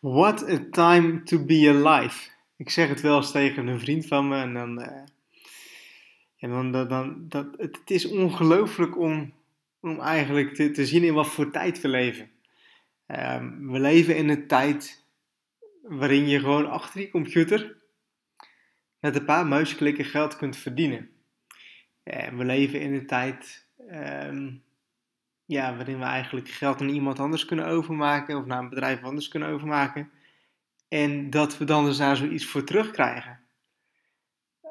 What a time to be alive. Ik zeg het wel eens tegen een vriend van me en dan. Uh, en dan, dan, dan dat, het, is ongelooflijk om, om eigenlijk te, te zien in wat voor tijd we leven. Um, we leven in een tijd waarin je gewoon achter je computer met een paar muisklikken geld kunt verdienen. En we leven in een tijd um, ja, waarin we eigenlijk geld aan iemand anders kunnen overmaken of naar een bedrijf anders kunnen overmaken. En dat we dan dus daar zoiets voor terugkrijgen.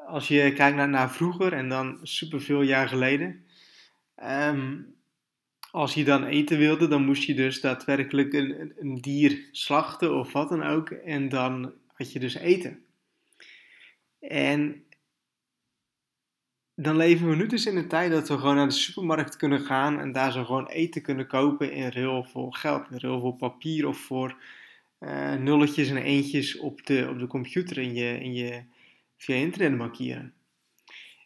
Als je kijkt naar, vroeger en dan superveel jaar geleden. Um, als je dan eten wilde, dan moest je dus daadwerkelijk een, een, een dier slachten of wat dan ook. En dan had je dus eten. En dan leven we nu dus in een tijd dat we gewoon naar de supermarkt kunnen gaan en daar zo gewoon eten kunnen kopen in ruil voor geld, in ruil voor papier of voor uh, nulletjes en eentjes op de, op de computer in je, in je, via internet markieren.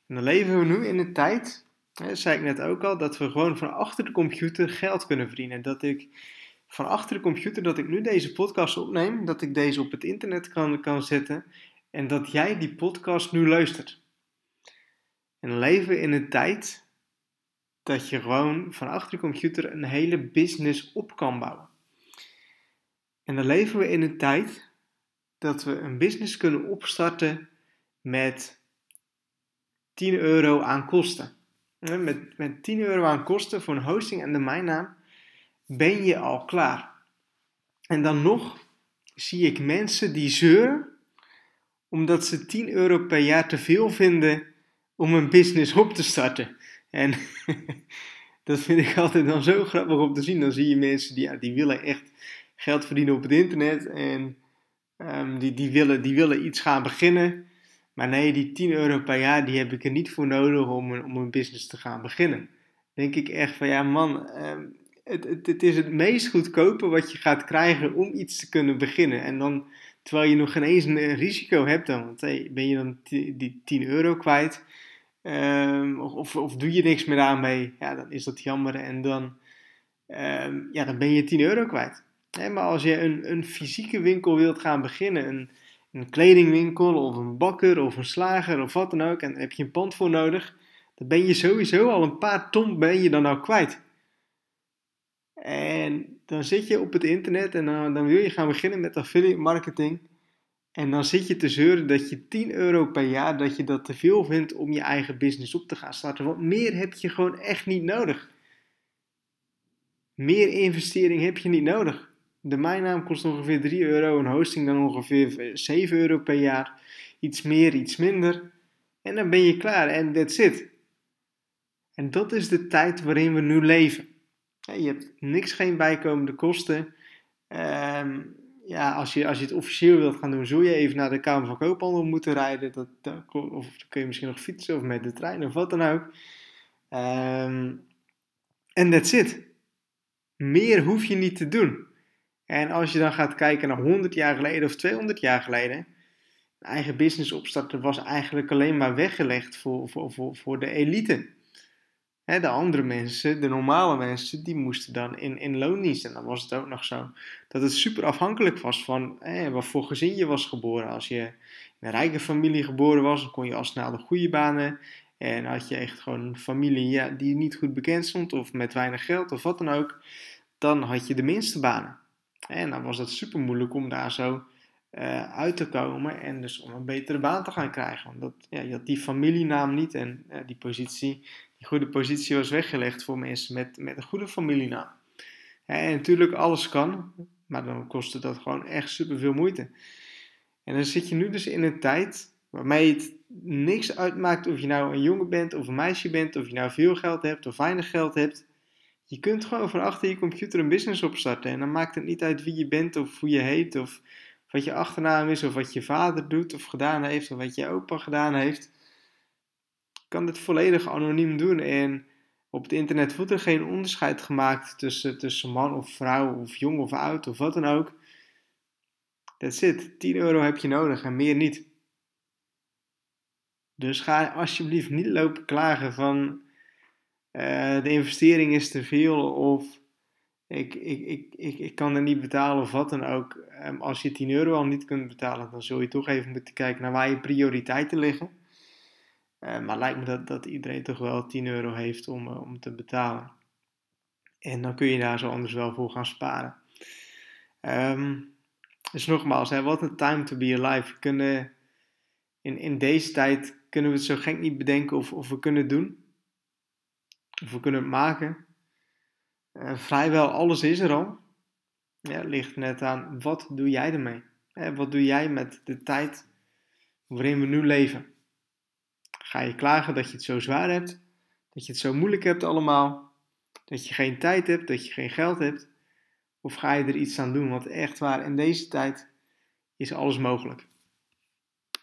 En dan leven we nu in een tijd, hè, zei ik net ook al, dat we gewoon van achter de computer geld kunnen verdienen. Dat ik van achter de computer, dat ik nu deze podcast opneem, dat ik deze op het internet kan, kan zetten en dat jij die podcast nu luistert. En leven in een tijd dat je gewoon van achter je computer een hele business op kan bouwen. En dan leven we in een tijd dat we een business kunnen opstarten met 10 euro aan kosten. Met, met 10 euro aan kosten voor een hosting en domeinnaam ben je al klaar. En dan nog zie ik mensen die zeuren omdat ze 10 euro per jaar te veel vinden om een business op te starten. En dat vind ik altijd dan zo grappig om te zien. Dan zie je mensen die, ja, die willen echt geld verdienen op het internet. En um, die, die, willen, die willen iets gaan beginnen. Maar nee, die 10 euro per jaar, die heb ik er niet voor nodig om een, om een business te gaan beginnen. denk ik echt van, ja man, het, het, het, is het meest goedkope wat je gaat krijgen om iets te kunnen beginnen. En dan, terwijl je nog geen eens een risico hebt dan. Want hey, ben je dan die 10 euro kwijt Um, of, of, doe je niks meer aan mee, ja, dan is dat jammer en dan, um, ja, dan ben je 10 euro kwijt. maar als je een, een fysieke winkel wilt gaan beginnen, een, een kledingwinkel of een bakker of een slager of wat dan ook, en daar heb je een pand voor nodig, dan ben je sowieso al een paar ton ben je dan al kwijt. En dan zit je op het internet en dan, wil je gaan beginnen met affiliate marketing. En dan zit je te zeuren dat je 10 euro per jaar, dat je dat te veel vindt om je eigen business op te gaan starten. Want meer heb je gewoon echt niet nodig. Meer investering heb je niet nodig. De mijnnaam kost ongeveer 3 euro, een hosting dan ongeveer 7 euro per jaar. Iets meer, iets minder. En dan ben je klaar en that's it. En dat is de tijd waarin we nu leven. Je hebt niks, geen bijkomende kosten. Um, ja, als je, als je het officieel wilt gaan doen, zul je even naar de Kamer van Koophandel moeten rijden. Dat, of dan kun je misschien nog fietsen of met de trein of wat dan ook. En um, that's it. Meer hoef je niet te doen. En als je dan gaat kijken naar 100 jaar geleden of 200 jaar geleden, een eigen business opstarten was eigenlijk alleen maar weggelegd voor, voor, voor, voor de elite de andere mensen, de normale mensen, die moesten dan in, in loondienst. En dan was het ook nog zo dat het super afhankelijk was van wat voor gezin je was geboren. Als je in een rijke familie geboren was, dan kon je al snel de goede banen. En had je echt gewoon een familie ja, die niet goed bekend stond, of met weinig geld, of wat dan ook, dan had je de minste banen. En dan was het super moeilijk om daar zo uh, uit te komen en dus om een betere baan te gaan krijgen. Want dat, ja, je had die familienaam niet en uh, die positie goede positie was weggelegd voor mensen met, met een goede familienaam. En natuurlijk, alles kan, maar dan kostte dat gewoon echt superveel moeite. En dan zit je nu dus in een tijd waarmee het niks uitmaakt of je nou een jongen bent of een meisje bent, of je nou veel geld hebt of weinig geld hebt. Je kunt gewoon van achter je computer een business opstarten. En dan maakt het niet uit wie je bent of hoe je heet of wat je achternaam is of wat je vader doet of gedaan heeft of wat je opa gedaan heeft kan dit volledig anoniem doen. En op het internet wordt er geen onderscheid gemaakt tussen, tussen man of vrouw of jong of oud of wat dan ook. That's it. 10 euro heb je nodig en meer niet. Dus ga alsjeblieft niet lopen klagen van uh, de investering is te veel of ik, ik, ik, ik, ik kan er niet betalen of wat dan ook. ehm, als je 10 euro al niet kunt betalen, dan zul je toch even moeten kijken naar waar je prioriteiten liggen. Uh, maar lijkt me dat, dat iedereen toch wel 10 euro heeft om, uh, om te betalen. En dan kun je daar zo anders wel voor gaan sparen. Um, dus nogmaals, wat een time to be alive. Kunnen, in, in deze tijd kunnen we het zo gek niet bedenken of, of we kunnen het doen. Of we kunnen het maken. Uh, vrijwel alles is er al. Ja, het ligt net aan, wat doe jij ermee? Wat doe jij met de tijd waarin we nu leven? Ga je klagen dat je het zo zwaar hebt? Dat je het zo moeilijk hebt allemaal? Dat je geen tijd hebt? Dat je geen geld hebt? Of ga je er iets aan doen? Want echt waar, in deze tijd is alles mogelijk.